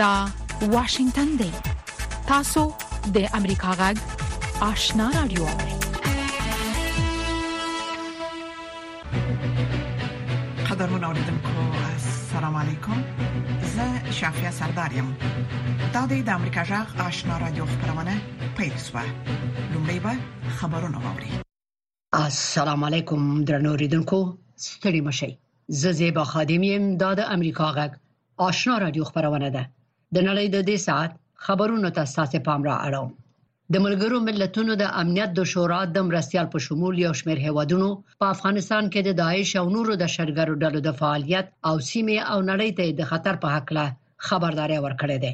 دا واشنگتن دی تاسو د امریکا غږ آشنا رادیو قدرمن اوریدونکو السلام علیکم زه شافیا سردار یم دا د امریکا غږ آشنا رادیو خبرونه پیل شوه لومړی به خبرونه واوري السلام علیکم درنو ریدونکو ستړي مشي زه زیبا خادم یم دا د امریکا غږ آشنا رادیو خبرونه ده د نړۍ د دې ساعت خبرونو ته ساسې پام را اړوم د ملګرو ملتونو د امنیت د شورا د مرستيال په شمول یو شمېر هیوادونو په افغانستان کې د داعش او نورو د شرګرو ډلو د فعالیت او سیمه او نړۍ ته د خطر په حق له خبرداري ورکړې ده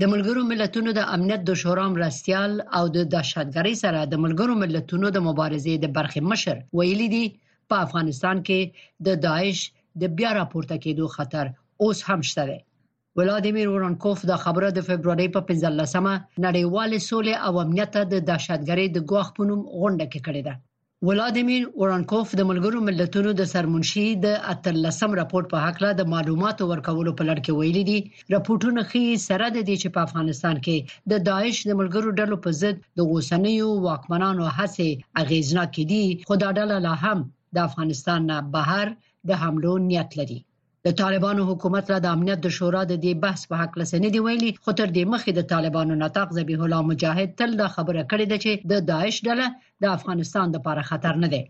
د ملګرو ملتونو د امنیت د شورا مرستيال او د دهشتګرۍ سره د ملګرو ملتونو د مبارزې د برخې مشر ویلي دي په افغانستان کې د داعش د بیا راپورته کېدو خطر اوس هم شته دی ولادیمیر ورانکوف دا خبره د فبرवरी په 15مه نړیوال سولې او امنیت د دهشتګرۍ د ګواښ په نوم غونډه کې کړې ده ولادیمیر اورانکوف د ملګرو ملتونو د سرمنشي د اتلسم راپور په حق له د معلوماتو ورکولو په لړ کې ویلي دي راپورټونه خي سره د دې چې په افغانستان کې د داعش د ملګرو ډلو په ضد د غوسنیو واکمنانو هڅې اغیزناکې دي خو دا ډله لا هم د افغانستان نه بهر د حملو نیت لري د طالبانو حکومت لا د امنیت د شورا د دې بحث په حق لسه نه دی ویلي خو تر دې مخې د طالبانو نطاق ذبیح الله مجاهد تل دا خبره کړې ده چې د داعش ډله د افغانستان لپاره خطر نه دی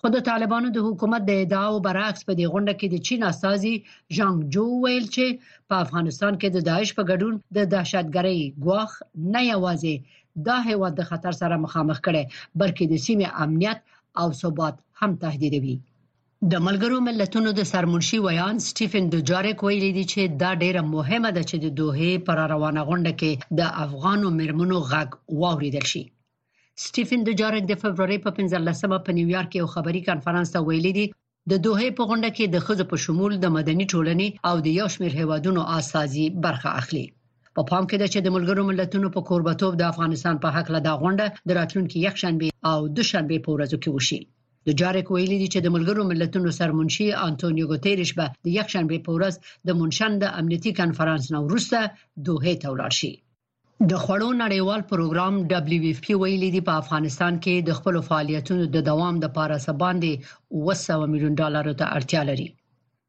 خو د طالبانو د حکومت د ادعاو برعکس په دې غونډه کې د چین استاذي ژانګ جو ویل چې په افغانستان کې د داعش په ګډون د دهشتګرۍ ګواښ نه یوازې دا هیواد د خطر سره مخامخ کړي بلکې د سیمې امنیت او ثبات هم تهدیدوي د ملګرو ملتونو د سرمنشي ویاند سټیفن دوجاریک ویلي دي چې دا ډیره مهمه ده چې د دوحې پر روانه غونډه کې د افغانو میرمنو غږ واوریدل شي سټیفن دوجاریک د فبرवरी په 15مه په نیویارک یو خبري کانفرنس ته ویلي دي د دوحې په غونډه کې د خزو په شمول د مدني ټولنې او د یو شمېر هیوادونو اساسي برخه اخلي په پام کې ده چې د ملګرو ملتونو په کوربتوب د افغانستان په حق له دا غونډه د راتلونکو یک شنبه او دوشنبه په ورځو کې وشي دوجاریک ویلي دي چې د ملګرو ملتونو سرمنشي انټونیو ګوتيریش به د یکشنبه په ورځ د منشن د امنیتي کانفرنس نه وروسته دوه ته ولاړ شي د خوړو نړیوال پروګرام دبليو اف پی ویلي دي په افغانستان کې د خپل فعالیتونو د دوام لپاره څه باندې 200 میلیون ډالر ته اړتیا لري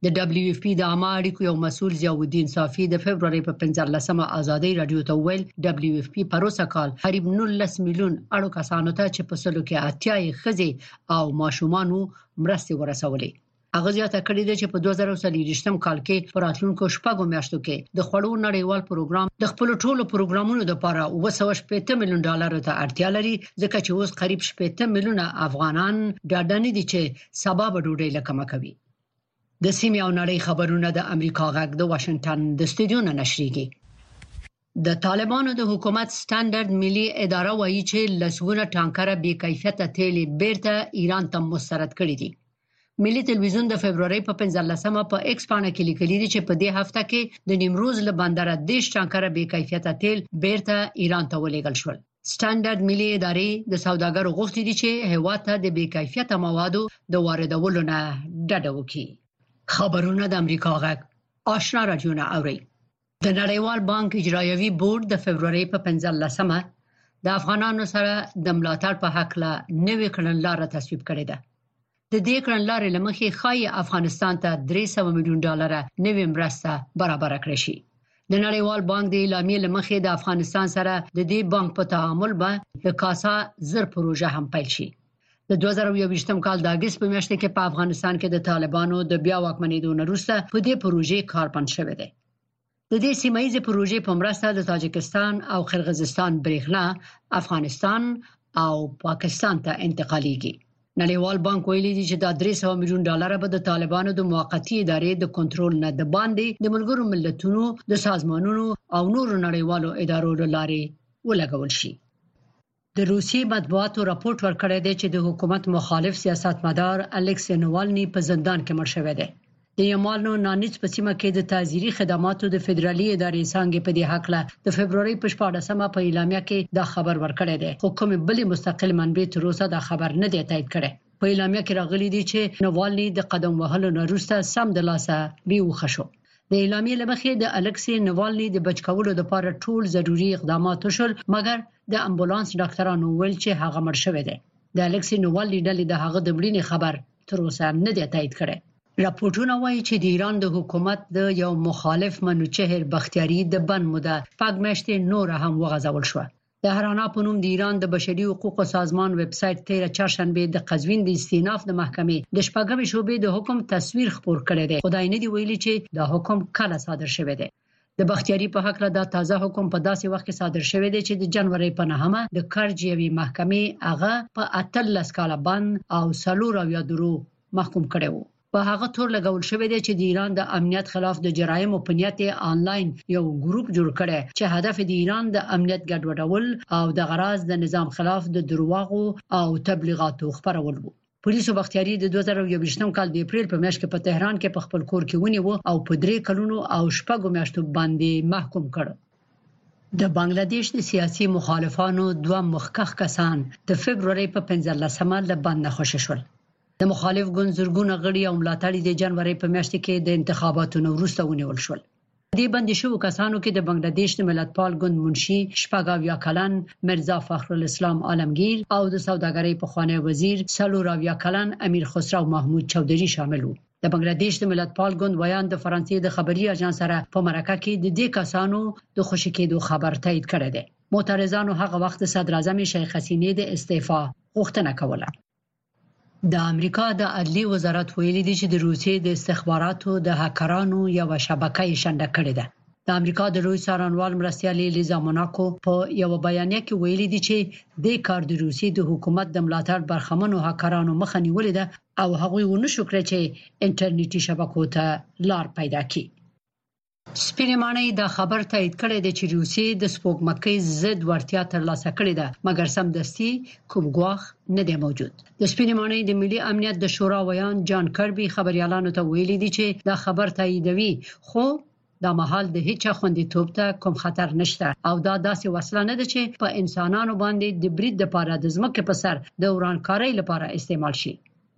د ډبلیو ایف پی د عامه اړیکو یو مسول ضیاء الدین صافی د فبرورۍ په 15مه ازادي رادیو ته وویل ډبلیو ایف پی پروسه کال قریب 19 میلیون اړو کسانو ته چې په سلو کې اتیا یې خزي او ماشومان وو مرستې ورسولې هغه زیاته کړې ده چې په 2023م کال کې په راتلونکو شپږو میاشتو کې د خړو نړیوال پروګرام د خپل ټولو پروګرامونو لپاره 280 میلیون ډالر ته اړتیا لري ځکه چې اوس قریب 80 میلیونه افغانان ډاډه نه دي چې سبا به ډوډۍ لکه مکوي د سیمې او نړۍ خبرونه د امریکا غږ د واشنگټن د استودیو نه نشریږي د طالبانو د حکومت سټانډرد ملي اداره وایي چې لسګونه ټانکره بې کیفیته تیل بیرته ایران ته مسترد کړي دي ملي تلویزیون د فبرवरी په 15مه په ایکس پاڼه کې لیکلي دي چې په دې هفته کې د نیمروز له بندره د شټانکره بې کیفیته تیل بیرته ایران ته ولېږل شول سټانډرډ ملي ادارې د سوداګرو غوښتي دي چې هیواد ته د بې کیفیته موادو د واردولو نه ډډه وکړي خبرونه د امریکا غږ آشنا راډیونه اوري د نړیوال بانک اجرایوي بورډ د فبرवरी په 15مه د افغانانو سره د ملاتړ په حق لا نوې کړنلاره تصویب کړې ده د دې کړنلارې لمخې ښایي افغانستان ته 300 میلیون ډالر نوې مرسته برابر کړی شي د نړیوال بانک د اعلامیې لمخې د افغانستان سره د دې بانک په تعامل به د کاسا زر پروژه هم پیل شي د 2021م کال د اگست په میاشت کې په افغانستان کې د طالبانو د بیا واکمنېدو وروسته په دې پروژې کار بند شوی دی د دې سیمه ییزې پروژې په مرسته د تاجکستان او قرغیزستان برېښنا افغانستان او پاکستان ته انتقالېږي نړیوال بانک ویلي دي چې دا 300 میلیون ډالر به د طالبانو د موقتی ادارې د کنټرول نه د باندې د ملګرو ملتونو د سازمانونو او نورو نړیوالو ادارو لارې ولګول شي د روسیې مطبوعاتو راپورټ ورکړی دی چې د حکومت مخالف سیاستمدار الکس نوالني په زندان کې مړ شوی دی د یمالنو نانیچ په سیمه کې د تعزیري خدماتو د فدرالي ادارې څنګه په دې حق له د فبرवरी په 14مه په اعلامیه کې دا خبر ورکړی دی خو کومې بلې مستقل منبع تر اوسه دا خبر نه دی تایید کړی په اعلامیه کې راغلي دي چې نووالني د قدم وهلو نه وروسته سم د لاسه بیوخه شو د اعلامیې لمخې د الکسي نووالني د بچکولو لپاره ټول ضروري اقدامات وشول مګر د امبولانس ډاکټرانو ویل چې هغه مړ شوی دی د الکسي نووالني ډلې د هغه د مړینې خبر تر اوسه نه دی تایید کړی راپورټونه وایي چې د ایران د حکومت د یو مخالف منوچهر بختیاري د بن موده پګمشتي نور هم وغځول شو د هرانا په نوم د ایران د بشري حقوقو سازمان ویب سایټ تیره چهارشنبه د قزوین د استیناف د محکمې د شپږمې شعبې د حکم تصویر خپور کړی دی، خو دا یې نه دي ویلي چې دا حکم کله صادر شوی دی. د بختیاري په هکله دا تازه حکم په داسې وخت کې صادر شوی دی چې د جنورۍ په نهمه د کرج یوې محکمې هغه په اتلس کاله بند او څلور اویا درو محکوم کړی وو. په هغه تور لګول شوې ده چې د ایران د امنیت خلاف د جرایمو په نیت آنلاین یو ګروپ جوړ کړي چې هدف د ایران د امنیت ګډوډول او د غراز د نظام خلاف د درواغو او تبلیغاتو خبرول وو پولیسو بختیاري د 2021 کال د اپریل په میاشت کې په تهران کې په خپل کور کې ونیو او په درې کلونو او شپږو میاشتو باندې محکوم کړ د بنگلاديش د سیاسي مخالفانو دوه مخکښ کسان د فبرवरी په 15مه له بند خوشی شول د مخالف ګوند زرګونه غړي او ملاتړي د جنوري په میاشت کې د انتخاباتو نو وروسته ونیول شول دې باندې شو کسانو کې د بنگلاديش د ملتپال ګوند منشي شپږاویا کلن مرزا فخر الاسلام عالمگیر او د سوداګرۍ پخوانی وزیر سلوراویا کلن امیر خسرو محمود چودري شامل وو د بنگلاديش د ملتپال ګوند ویاند د فرانسې د خبري اژانس سره په مرکه کې د دې کسانو د خوشی کېدو خبر تایید کړی دی معترضانو هغه وخت صدر اعظم شیخ حسینه د استعفا غوښتنه کوله د امریکا د عدلیې وزارت ویلي دی چې د روسیې د استخباراتو د هکرانو یو شبکه یې شنډه کړې ده د امریکا د لوی څارنوال مرستيال لیزا موناکو په یو بیانیه کې ویلي دي چې د کار د روسي د حکومت د ملاتړ برخمنو هکرانو مخه نیولې ده او هغوی ونه شو کړی چې انټرنیټي شبکو ته لار پیدا کړي سپینې ماڼۍ دا خبر تایید کړی دی چې روسیې د سپوږمکۍ ضد وړتیا ترلاسه کړې ده، مګر سمدستي کوم ګواښ نه دی موجود. د سپینې ماڼۍ د ملي امنیت د شورا ویاند جان کربي خبریالانو ته ویلي دي چې دا خبر تاییدوي، خو دا مهال د هیچا خوندیتوب ته کوم خطر نشته او دا داسې وسله نه ده چې په انسانانو باندې د برید لپاره د ځمکې په سر د ورانکارۍ لپاره استعمال شي.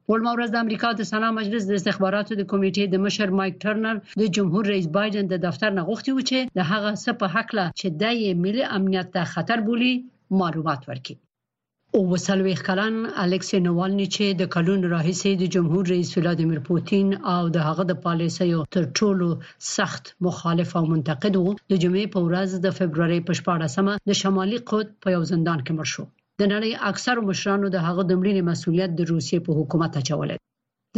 وړمه ورځ د امریکا د سنا مجلس د استخباراتو د کمیټې د مشر مایک ټرنر د جمهور رئیس بایدن د دفتر نه غوښتي و چې د هغه څه په حق له چې د یې ملي امنیت ته خطر بولی معلومات ورکړي او وسلوي کلن الکسي نوالني چې د کلون راهیسې د جمهور رئیس ولادیمیر پوتین او د هغه د پالیسیو تر ټولو سخت مخالف او منتقد وو د جمعې په ورځ د فبرवरी په 14مه د شمالي قطب په یو زندان کې مړ شو د نړۍ اکثرو مشرانو د هغه د مړینې مسولیت د روسیې په حکومت اچولی دی.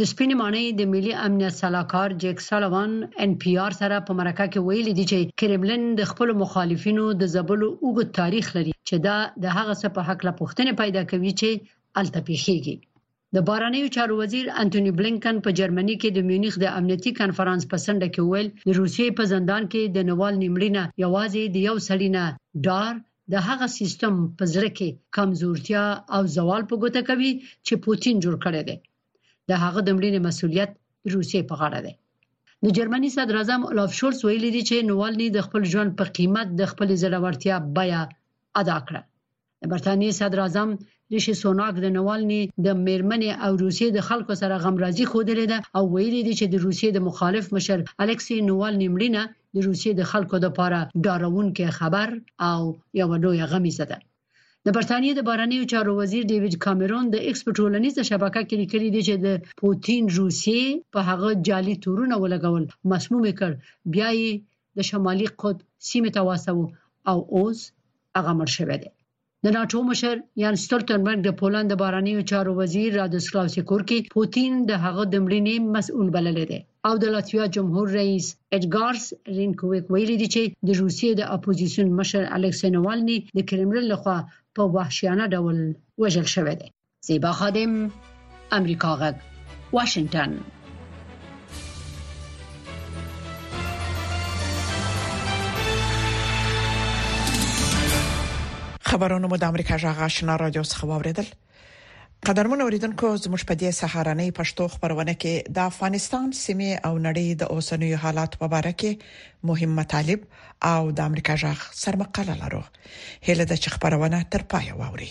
د سپینې ماڼۍ د ملي امنیت سلاکار جیک سالیوان ان پي آر سره په مرکه کې ویلي دي چې کریملین د خپل مخالفینو د ځبلو اوږد تاریخ لري چې دا د هغه څه په هکله پوښتنې پیدا کوي چې هلته پیښیږي. د بهرنیو چارو وزیر انټوني بلینکن په جرمني کې د میونیخ د امنیتي کنفرانس په څنډه کې وویل، د روسیې په زندان کې د نوالني مړینه یوازې د یو سړي نه ډار، د هغه سیستم په زړه کې کمزورتیا او زوال په ګوته کوي چې پوتین جوړ کړی دی. د هغه د مړینې مسؤلیت د روسیې په غاړه دی. د جرمني صدراعظم اولاف شولز ویلي دي چې نوالني د خپل ژوند په قیمت د خپلې زړورتیا بیه ادا کړه. د برتانیې صدر اعظم ریشي سوناک د نوالني د میرمنې او روسیې د خلکو سره غمرازي خودلې ده او ویلي دي چې د روسیې د مخالف مشر الکسي نوالني مړینه د روسیې د خلکو لپاره ډارونکي خبر او یو لوی غمیزه ده د برتانیې د بارنیو چارو وزیر ډیوډ کامرون د ایکس په ټولنیزه شبکه کې لیکلي دي چې د پوتین روسیې په هغه جالي تورونه ولګول مسموم کړ بیا یې د شمالي قطب سیمه ته واسو او اوس هغه مړ شوی دی د ناتو مشر یان ستولتنبرګ د پولند د بارانیو چارو وزیر رادوسلاو سیکورکی پوتین د هغه د مړینې مسؤل بللی دی او د لاتویا جمهور رئیس اډګارس رینکویک ویلي دی چې د روسیې د اپوزیسیون مشر الکسي نوالني د کرملین لخوا په وحشیانه ډول وژل شوی دی زیبا خادم امریکا غږ واشنگتن خبرونه مو د امریکا جغ آشنا رادیو څخه واوریدل قدرمن اوریدونکو زموږ په دې سهارنۍ پښتو خبرونه کې د افغانستان سیمه او نړۍ د اوسنوي حالات په اړه کې مهم مطالب او د امریکا جغ سرمقاله لرو هله د خبرونه تر پای واوري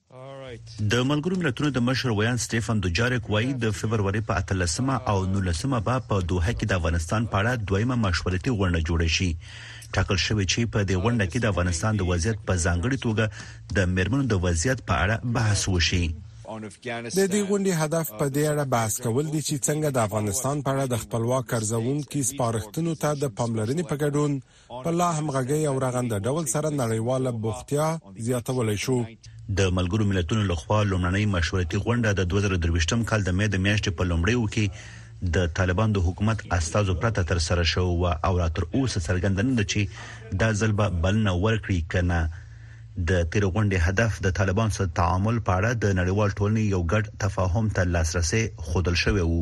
د ملګرو ملتونو د مشر ویاند سټیفن دوجاریک وایي د فبروري په 13مه او 19مه به په دوحه کې د افغانستان په اړه دویمه مشورتي غونډه جوړه شي ټاکل شوې چې په دې غونډه کې د افغانستان د وضعیت په ځانګړي توګه د مرمنو د وضعیت په اړه بحث وشي د دې غونډې هدف په دې اړه بحث کول دي چې څنګه د افغانستان په اړه د خپلواک ارزونکو سپارښتنو ته د پاملرنې په ګډون په لا همغږۍ او رغنده ډول سره نړیواله بوختیا زیاتولی شو. د ملګرو ملتونو له خوا لومړنۍ مشورتي غونډه د دوه زره درویشت کال د مې د میاشتې په لومړیو کې د طالبانو د حکومت استازو پرته ترسره شوې وه او لا تر اوسه څرګنده نه ده چې دا ځل به بلنه ورکړي که نه. د تېرې غونډې هدف د طالبانو سره د تعامل په اړه د نړیوال ټولنې یو ګډ تفاهم ته لاسرسی ښودل شوی و.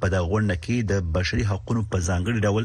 په دغه غونډه کې د بشري حقونو په ځانګړي ډول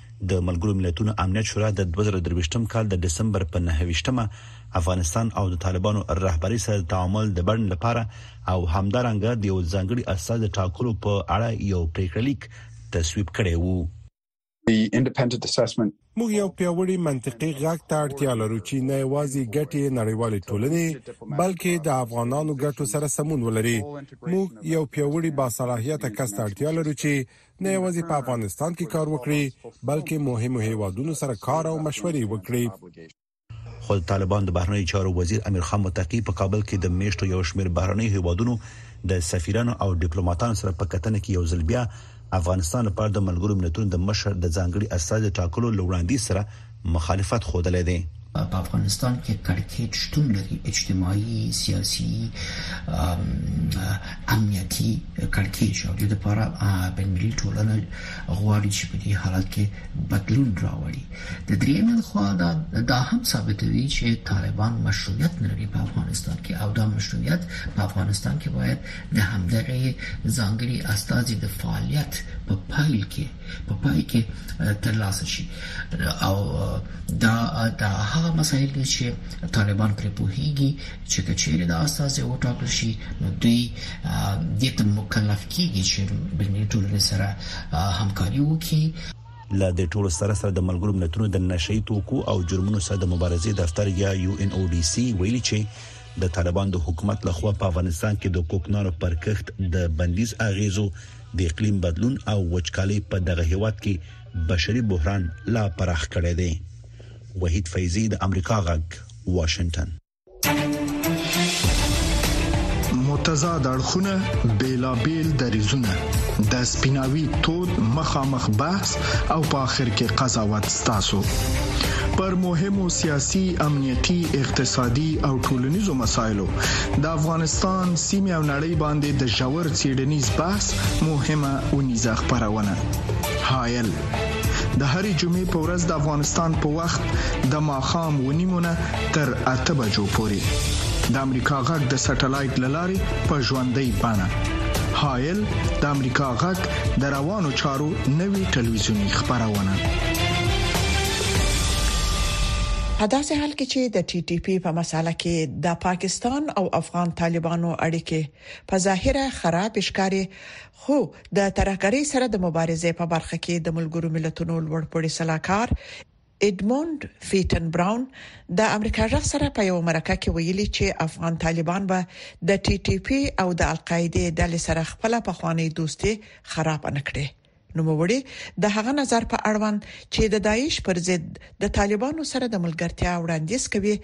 د ملګرو ملتونو امنیت شورا د 2023م کال د دسمبر په 9مه افغانستان او د طالبانو رهبری سره د تعامل د بڼ لپاره او همدارنګه د یو ځانګړي استاد د ټاکلو په اړه یو پریکړه لیک تصویب کړی وو موږ یو پیاوړي منطقي غږ ته اړتیا لرو چې نه یوازې ګټې نړیوالې ټولنې بلکې د افغانانو ګټو سره سمون ولري موږ یو پیاوړي باصلاحیته کس ته اړتیا لرو چې نه یوازې په افغانستان کې کار وکړي بلکې مهمو هیوادونو سره کار او مشورې وکړي خو د طالبان د بهرنیو چارو وزیر امیر خان متقي په کابل کې د میشتو یو شمېر بهرنیو هیوادونو د سفیرانو او ډیپلوماټانو سره په کتنه کې یو ځل بیا افغانستان لپاره د ملګرو ملتونو د مشر د ځانګړي استازي ټاکلو له وړاندیز سره مخالفت ښودلی دی. په افغانستان کې کړکېچ شتون لري، اجتماعي، سیاسي، امنیتي کړکېچ او د دې لپاره بینالمللي ټولنه غواړي چې په دې حالت کې بدلون راوړي. د درېیمې خوا دا هم ثابتوي چې طالبان مشروعیت نه لري په افغانستان کې او دا مشروعیت په افغانستان کې باید د همدغې ځانګړي استازي د فعالیت په پایله کې په پای کې ترلاسه شي او دا دا هغه مسایل دي چې طالبان پر پوهیږي چې کچېره د اساس یو ټاکل شي نو دوی د تم مکلف کیږي چې بنې ټولنې سره همکاري وکړي له دې ټولو سره سره د ملګرو ملتونو د نشي توکو او جرمونو سره د مبارزې دفتر یا یو ان او ډي سي ویلي چې د طالبان د حکومت لخوا په افغانستان کې د کوکنارو پرکښت د بندیز اغیزو د اقلیم بدلون او وچکالۍ په دغه هیواد کې بشري بحران لا پراخ کړی دی وحید فیضی د امریکا غږ واشنگټن متضاد اړخونه بیلابیل دریزونه د سپیناوي تود مخامخ بحث او په اخر کې قضاوت ستاسو پر مهمو سیاسي امنیتي اقتصادي او ټولنیزو مسایلو د افغانستان سیمه او نړۍ باندې د ژور څیړنیز بحث مهمه اونیزه خبرونه حایل د هرې جمعې په ورځ د افغانستان په وخت د ماخام ونیمونه تر اته بجو پورې د امریکا غږ د سټلایټ لارې په ژوندۍ بانه حایل د امریکا غږ د روانو چارو نوي ټلویزیونی خبرونه په داسې حال کې چې د ټي ټي پی په مساله کې د پاکستان او افغان طالبانو اړیکې په ظاهره خراب ښکاري خو د ترهګرۍ سره د مبارزې په برخه کې د ملګرو ملتونو لوړ پوړي سلاکار ایدموند فیټن براون د امریکا جغ سره په یو مرکه کې ویلي چې افغان طالبان به د ټي ټي پی او د القاعده ډلې سره خپل په خواني دوستي خراب نه کړي نوموړي د هغه نظر په اړوند چې د داعش پر ضد د طالبانو سره د ملګرتیا وړاندیز کوي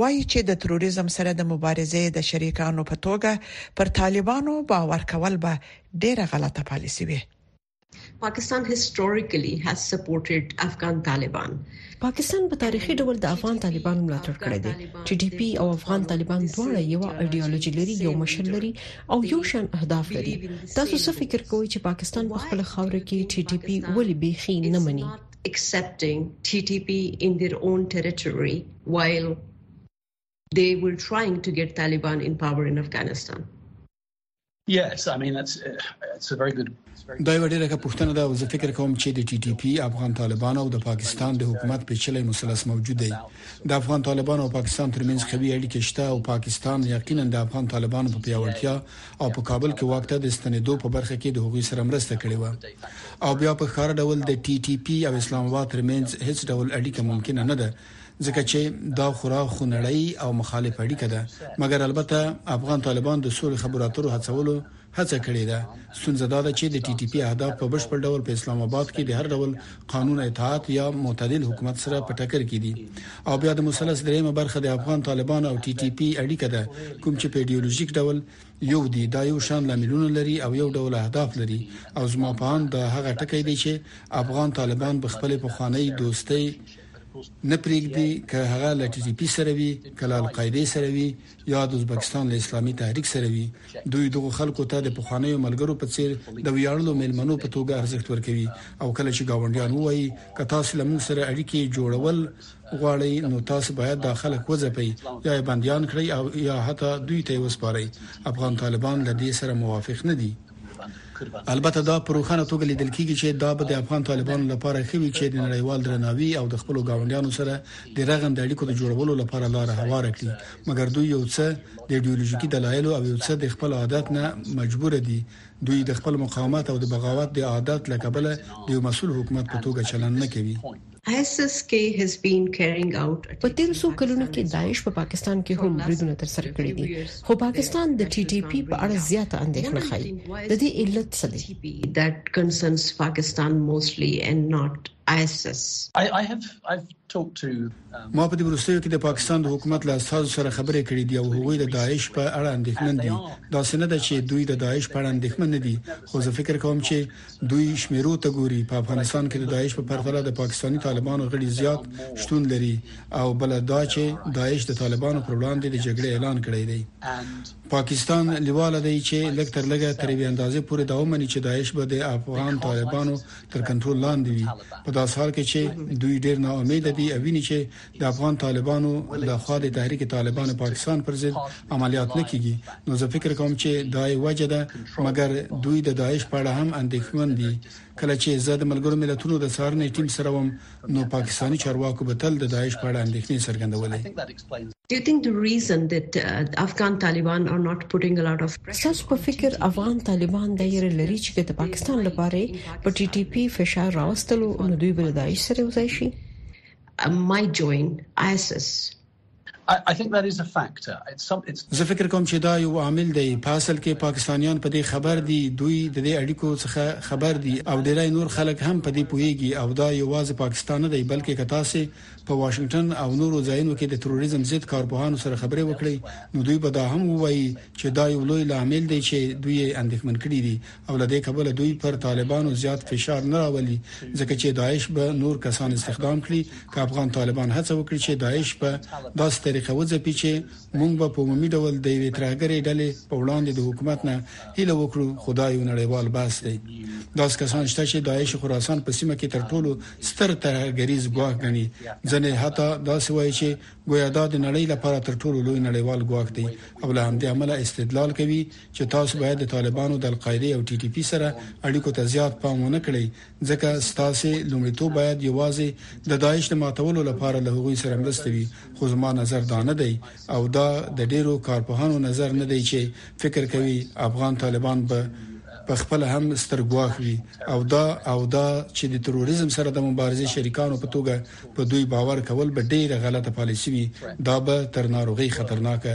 وايي چې د تروریزم سره د مبارزې د شریکانو په توګه پر طالبانو باور کول به ډیره غلطه پالیسي وي. Pakistan historically has supported Afghan Taliban. پاکستان په تاریخي ډول د افغان طالبانو ملاتړ کړی دی چې ټي پي او افغان طالبان دواړه یو ایډیولوژي لري یو مشر لري او یو شان اهداف لري تاسو څه فکر کوئ چې پاکستان په خپل خاور کې ټي ټي پي ولې بيخي نه مني accepting TTP in their own territory while They were trying to get Taliban in power in Afghanistan. Yes, I mean that's it's a very good دا یو ډیره ښه پوښتنه ده او زه فکر کوم چې د ټي ټي پی افغان طالبان او د پاکستان د حکومت پیچلې مثلث موجود دی د افغان طالبان او پاکستان ترمنځ قوي اړیکې شته او پاکستان یقینا د افغان طالبان په پیاوړتیا او په کابل کې وخت د ستنېدو په برخه کې د هغوی سره مرسته کړې و او بیا په خار ډول د ټي ټي پی او اسلام آباد ترمنځ هیڅ ډول اړیکه ممکن نه ده ځکه چې دا خورا خونړۍ او مخالف اړیکه ده مګر البته افغان طالبان د سولې خبرو اترو هڅولو هڅه کړې ده ستونزه دا ده چې د ټي ټي پي اهداف په بشپړ ډول په اسلام آباد کې د هر ډول قانون اطاعت یا معتدل حکومت سره په ټکر کې دي او بیا د مثلث دریمه برخه د افغان طالبان او ټي ټي پي اړیکه ده کوم چې په ایډیولوژیک ډول یو دی دا یو شان لاملونه لري او یو ډول اهداف لري او زما په اند دا هغه ټکی دی چې افغان طالبان به خپل په خوانی دوستۍ نه پرېږدي که هغه له ټي ټي پي سره وي که له القاعدې سره وي يا د ازبکستان له اسلامي تحريک سره وي دوی دغو خلکو ته د پخوانيو ملګرو په څېر د وياړلو مېلمنو په توګه ارزښت ورکوي او کله چې ګاونډيان ووايي که تاسو له موږ سره اړيکې جوړول غواړئ نو تاسو باید دا خلک وځپئ یا یې بندیان کړئ او یا حتی دوی ته یې وسپارئ افغان طالبان له دې سره موافق نه دي البته دا په روښانه توګه لیدل کیږي چې دا به د افغان طالبانو لپاره ښه وي چې د نړیوال درناوي او د خپل ګاونډیانو سره د رغند اړیکو د جوړولو لپاره لار هوار کړي مګر دوی یو څه د ایدئولوژیکي دلایل او یو څه د خپل عادت نه مجبور دي دوی د خپل مقاومت او د بغاوت د عادت لکبله د یو مسول حکومت په توګه چلند نه کوي په تیر څو کلونو کې داعش په پاکستان کې هم بریدونه تر سره کړي دي خو پاکستان د ټي ټي پي په اړه زیاته اندېښنه ښيي د دې علت څه دی ما په دې وروستیو کې د پاکستان د حکومت له استازو سره خبرې کړې دي او هغوی د داعش په اړه اندېښمن دي دا سند چې دوی د داعش په اړه اندېښمن دي خو زه فکر کوم چې دوی شمېرو ته ګوري، په افغانستان کې د داعش په پرتله د پاکستاني طالبانو غړي زیات شتون لري او بله دا چې داعش د طالبانو پر وړاندې د جګړې اعلان کړی دی. پاکستان لیواله دی چې لږ تر لږه تر یوې اندازې پورې دا ومني چې داعش به د افغان طالبانو تر کنټرول لاندې وي، په داسې حال کې چې دوی ډېر ناامیده دي او ویني چې د افغان طالبانو له خوا د تحریک طالبان پاکستان پر ضد عملیات نه کیږي نو زه فکر کوم چې دا یې وجه ده مګر دوی د داعش په اړه هم اندېښمن دي کله چې زه د ملګرو ملتونو د څارنې ټیم سره وم نو پاکستاني چارواکو به تل د داعش په اړه اندېښنې څرګندولې ستاسو په فکر افغان طالبان دا یې لري چې د پاکستان لپاره په ټي ټي پي فشار راوستلو نو دوی به داعش سره یو ځای شي might join ISIS. زه فکر کوم چې دا یو عامل دی په اصل کې پاکستانیان په دې خبر دي دوی د دې اړیکو څخه خبر دي او ډیری نور خلک هم په دې پوهیږي او دا یوازې پاکستان نه دی بلکې کتا سي په واشنگټن او نورو ځایونو کې د تروریزم ضد کارپوهانو سره خبرې وکړي نو دوی به دا هم وایي چې دا یو لوی لامل دی چې دوی اندېښمن کړي دي او له دې کبله دوی پر طالبانو زیات فشار نه راولي ځکه چې داعش به نور کسان استخدام کړي که افغان طالبان هڅه وکړي چې داعش په داسې طریقه وځپي چې موږ به په عمومي ډول د یوې ترهګرې ډلې په وړاندې د حکومت نه هیله وکړو خو دا یو نړیوال بحث دی داس کسان شته چې داعش خراسان په سیمه کې تر ټولو ستر ترهګریز ګواښ غني ځنې حتی داسې وایي چې ګویا دا د نړۍ لپاره تر ټولو لوی نړیوال ګواښ دی او له همدې عمله استدلال کوي چې تاسو باید د طالبانو د القاعده او ټي ټي پي سره اړیکو ته زیات پام ونه کړئ ځکه ستاسو لومړیتوب باید یوازې د داعش د ماتولو لپاره له هغوی سره مرسته وي خو زما نظر دا نه دی او دا د ډیرو کارپوهانو نظر نه دی چې فکر کوي افغان طالبان به په خپل هم سترګواښ وي او دا او دا چې د تروریزم سره د مبارزې شریکانو په توګه په دوی باور کول به ډیره غلطه پالیسی وي دا به تر ناروغي خطرناکه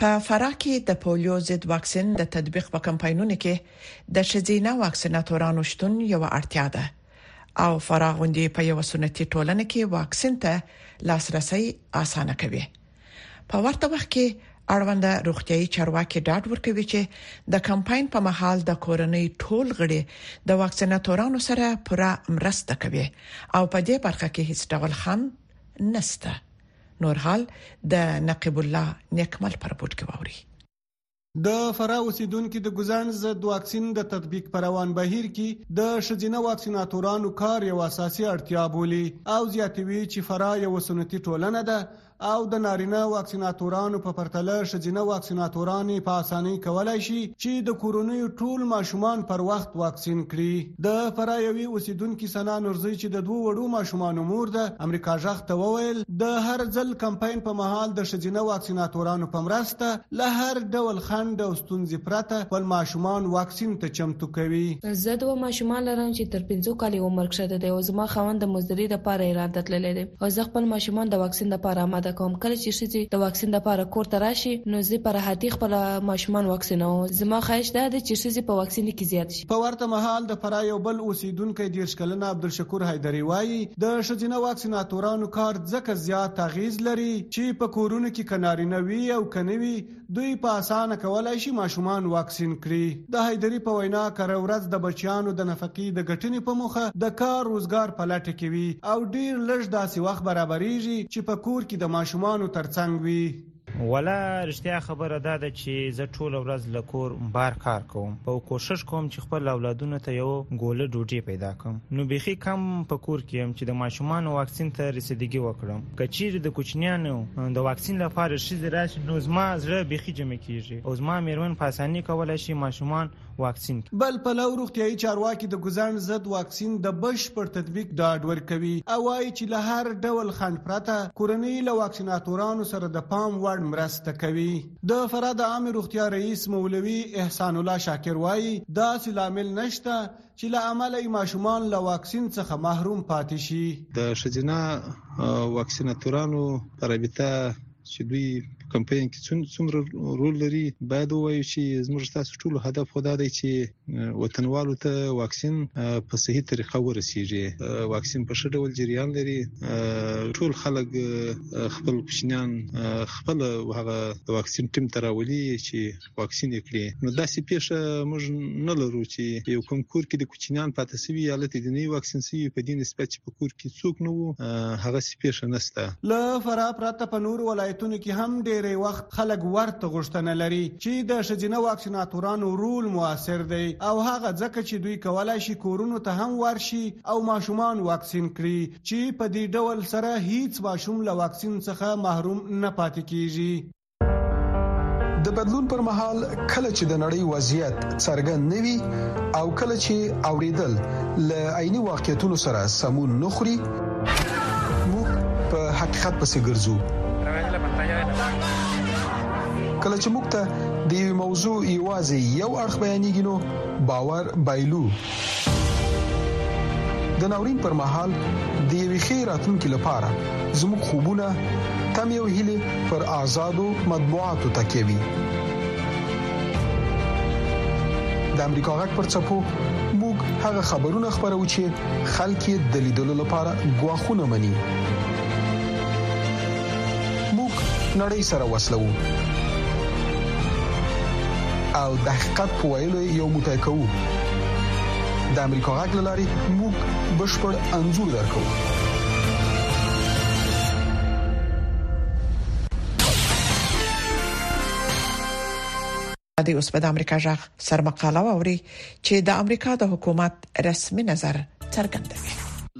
په فراه کې د پولیو ضد واکسین د تطبیق په کمپاینونو کې د ښځینه واکسیناتورانو شتون یوه اړتیا ده او فراه غوندې په یوه سنتي ټولنه کې واکسین ته لاسرسی اسانه کوي. په ورته وخت کې اړوند روغتيايي چارواکي ډاډ ورکوي چې د کمپاین په مهال د کورنۍ ټول غړي د واکسیناتورانو سره پوره مرسته کوي او په دې برخه کې هیڅ ډول خنډ نشته. نور حال د نقیب الله نیکمل پر رپورت کې ووري د فراه اوسیدونکو د ګزاند ضد واکسین د تطبیق پر روان بهیر کې د شذینه واکسیناتورانو کار یو اساسي اړتیا بولی او زیاتوي چې فراه یو سنتي ټولنه ده او د نارینه واکسیناتورانو په پرتله شذینه واکسیناتورانې په اسانۍ کولای شي چې د کورونو ټول ماشومان پر وخت واکسین کړي د فراه یوې اوسېدونکي ثنا نورزۍ چې د دوو وړو ماشومانو مور ده، امریکا غږ ته وویل، د هر ځل کمپاین په مهال د ښځینه واکسیناتورانو په مرسته له هر ډول خنډ او ستونزې پرته خپل ماشومان واکسین ته چمتو کوي. زه دوه ماشومان لرم چې تر پنځو کالي عمر کښته دی او زما خاوند د مزدورۍ لپاره ایران ته تللی دی او زه خپل ماشومان د واکسین لپاره اماده کوم. کله چې ښځې د واکسین لپاره کور ته راشي، نو زه په راحتۍ خپل ماشومان واکسینوم. زما خواهش دا دی چې ښځې په واکسین کې زیاتې شي. په ورته مهال د فراه یو بل اوسېدونکی دېرش کلن عبدالشکور حیدري وايي، د ښځینه واکسیناتورانو کار ځکه زیات اغېز لري چې په کورونو کې که نارینه وي او که نوي، دوی په اسانه کولای شي ماشومان واکسین کړي. د حیدري په وینا، کره ورځ د بچیانو د نفقې د ګټنې په موخه د کار روزګار په لټه کې وي او ډېر لږ داسې وخت برابرېږي چې په کور کې د ماشومانو ترڅنګ وي. ولا رشتیا خبره دا ده چی زه ټوله ورځ له کور بار کار کوم او کوشش کوم چی خپل اولادونو ته یوه ګوله ډوډی پیدا کړم نو بیخی کم په کور کی یم چی د ماشومانو واکسین ته رسیدګی وکړم که چیری د کوچنیانو د واکسین لپاره ښځی راشی نو زما زړه بیخی جمع کیږی او زما میرمن په اسانی کولای شی ماشومان واکسین. بل پلو روغتیايي چارواکي د ګوزڼ ضد واکسین د بشپړ تطبیق ډاډ ورکوي او وايي چې له هر ډول خنډ پرته کورنۍ له واکسیناتورانو سره د پام وړ مرسته کوي. د فراه د عامې روغتیا رئیس مولوي احسان الله شاکر وايي، داسې لامل نشته چې له امله یې ماشومان له واکسین څخه محروم پاتې شي. د ښځینه واکسیناتورانو په رابطه چې دوی په کمپاین کې څومره رول لري باید وایو چې زموږ تاسو ټول هدف خدا دی چې وطنوالو ته واکسین په صحیح طریقه ورسیږي واکسین په ښه ډول جریان لري ټول خلک خپل کوچنیان خپل هغه واکسین ټیم تراولي چې واکسین یې کړي نو داسې پیښه موږ نه لرو چې یو کوم کور کې د کوچنیان پاتې شوی یا لته د نه واکسین شوی په دې نسبت چې په کور کې څوک نه وو هغه سي پیښه نشته له فرا پرته په نور ولایتونو کې هم ډېری وخت خلک ورته غوښتنه لري چې د شجینه واکسیناتورانو رول موثر دی او هغه ځکه چې دوی کولای شي کورونو ته هم ورشي او ماشومان واکسین کړي چې په دې ډول سره هیڅ ماشوم له واکسین څخه محروم نه پاتې کیږي د بدلون پر مهال کله چې د نړۍ وضعیت څرګند نه وي او کله چې اوریدل ل عیني واقعیتونو سره سمون نه خوري موږ په حقیقت پسې ګرځو کله چې موږ ته د یو موضوع یوازې یو اړخ بیانېږي نو باور بایلو د ناورین پر مهال د یوې ښې راتلونکې لپاره زموږ خوبونه تم یو هلي پر آزادو مطبوعاتو تکیه وي د امریکا غږ پر چپو موږ هغه خبرونه خبرو چې خلک د لیدلو لپاره غواخونه مني موږ نړۍ سره وسلو او د حقیقت په ویلو یو موټی کوو د امریکا غږ لاري موږ بشپړ انزور درکو دی اوس به د امریکا جغ سرمقاله ووري چې د امریکا د حکومت رسمي نظر څرګندوي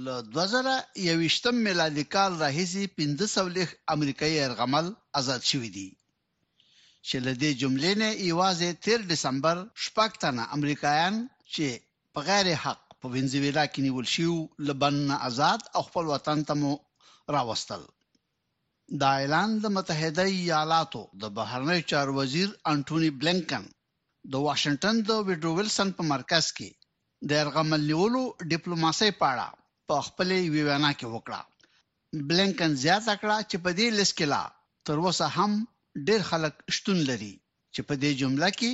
له 2021 میلادي کال راهیسې 1500 امریکایي ارغمل آزاد شوي دي چې له دې جملې نه ایوازې 13 دسمبر شپږ تنه امریکایان چې په غیر حق په وینزویلا کې نیول شو لبن آزاد او خپل وطن ته مو راوستل دا اعلان د متحده ایالاتو د بهرنیو چارو وزیر انټوني بلینکن د واشنګټن د ویډرو ویلسن په مرکز کې د یرغمل نیولو ډیپلوماسۍ په اړه په خپلې یوې وینا کې وکړه بلینکن زیاته کړه چې په دې لیست کې لا تر اوسه هم ډېر خلک شتون لري چې په دې جمله کې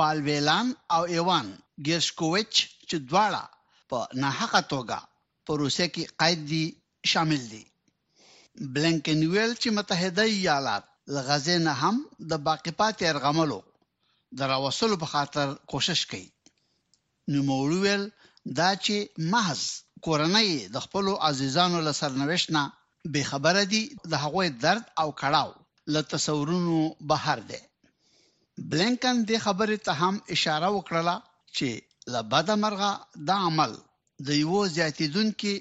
پال ویلان او ایوان ګیرشکوویچ چې دواړه په ناحقه توګه په روسیه کې قید دي شامل دي. بلېنکن وویل چې متحده ایالات له غزې نه هم د باقي پاتې یرغملو د راوستلو په خاطر کوشش کوي. نوموړي وویل، دا چې محض کورنۍ یې د خپلو عزیزانو له سرنوشت نه بې خبره دي، د هغوی درد او کړاو له تصورونو بهر دی. بلېنکن دې خبرې ته هم اشاره وکړله چې له بده مرغه دا عمل د یوه زیاتېدونکي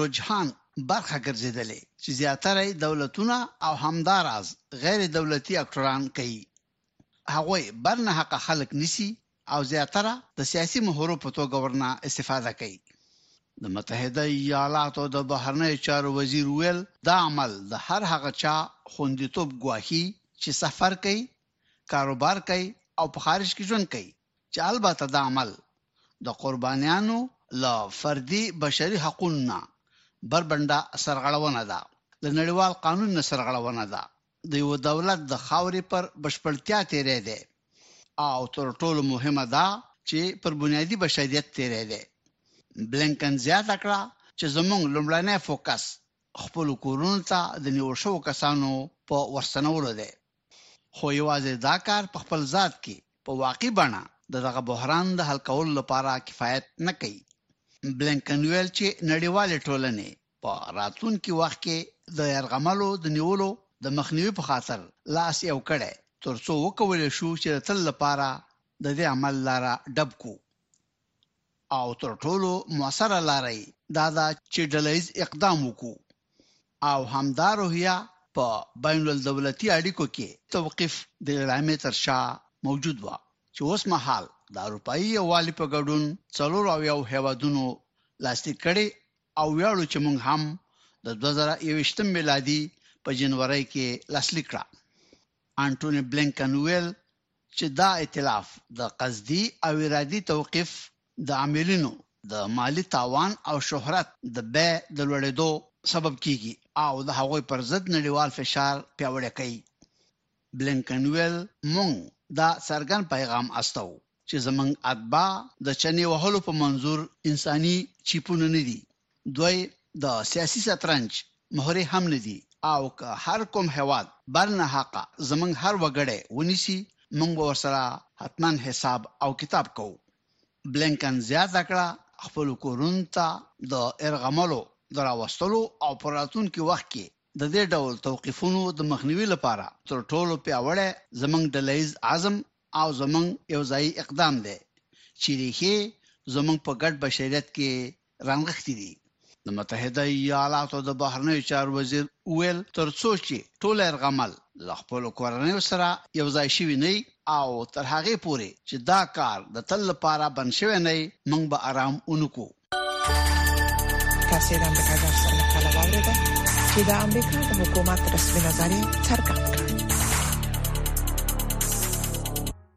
رجحان برخه ګرځېدلې چې زیاتره یې دولتونه او همداراز غیر دولتي اکټوران کوي. هغوی بر نه حقه خلک نیسي او زیاتره د سیاسي مهرو په توګه ورنه استفاده کوي. د متحده ایالاتو د بهرنیو چارو وزیر وویل، دا عمل د هر هغه چا خوندیتوب ګواښي چې سفر کوي، کاروبار کوي او په خارج کې ژوند کوي. چې البته دا عمل د قربانیانو له فردي بشري حقونو نه بربنډه سرغړونه ده، له نړیوال قانون نه سرغړونه ده، د یوه دولت د خاورې پر بشپړتیا تېری دی او تر ټولو مهمه دا چې پر بنیادي بشریت تېری دی. بلینکن زیاته کړه چې زموږ لومړنی فوکس خپلو کورونو ته د نیول شوو کسانو په ورستنولو دی خو یوازې دا کار په خپل ذات کې په واقعي بڼه د دغه بحران د حل کولو لپاره کفایت نه کوي. بلېنکن وویل چې نړیوالې ټولنې په راتلونکي وخت کې د یرغملو د نیولو د مخنیوي په خاطر لاس یو کړی ترڅو وکولی شو چې د تل لپاره د دې عمل لاره ډب کړو. او تر ټولو موثره لاره یې دا ده چې ډله ییز اقدام وکړو او همدا روحیه په بین الدولتي اړیکو کې توقیف د اعلامیې تر شا موجود وه چې اوس مهال د اروپايي یووالي په ګډون څلور او یو هېوادونو لاسلیک کړې او ویاړو چې موږ هم د دوه زره یوویشت میلادي په جنورۍ کې لاسلیک کړه انټوني بلینکن وویل چې دا ایتلاف د قصدي او ارادي توقیف د عاملینو د مالي تاوان او شهرت د بیع د لوړېدو سبب کېږي او د هغوی پر ضد نړیوال فشار پیاوړی کوي. بلېنکن وویل، موږ دا څرګند پیغام استوو چې زموږ اتباع د چنې وهلو په منظور انساني چیپونه نه دي دوی د سیاسي شطرنج مهرې هم نه دي او که هر کوم هېواد بر ناحقه زموږ هر وګړی ونیسي، موږ به ورسره حتماً حساب او کتاب کوو. بلېنکن زیاته کړه، خپلو کورونو ته د یرغملو د راوستلو او په راتلونکي وخت کې د دې ډول توقیفونو د مخنیوي لپاره تر ټولو پیاوړی زموږ ډلهییز عزم او زموږ یوځایي اقدام دی چې ریښې زموږ په ګډ بشریت کې رانغښتي دي. د متحده ایالاتو د بهرنیو چارو وزیر وویل، تر څو چې ټول یرغمل له خپلو کورنیو سره یو ځای شوي نه وي او تر هغې پورې چې دا کار د تل لپاره بند شوی نه وي، موږ به ارام ونه کړو. تاسو د امریکا غږ سره مقاله واوریده چې د امریکا د حکومت رسمي نظریه څرګنده کړه.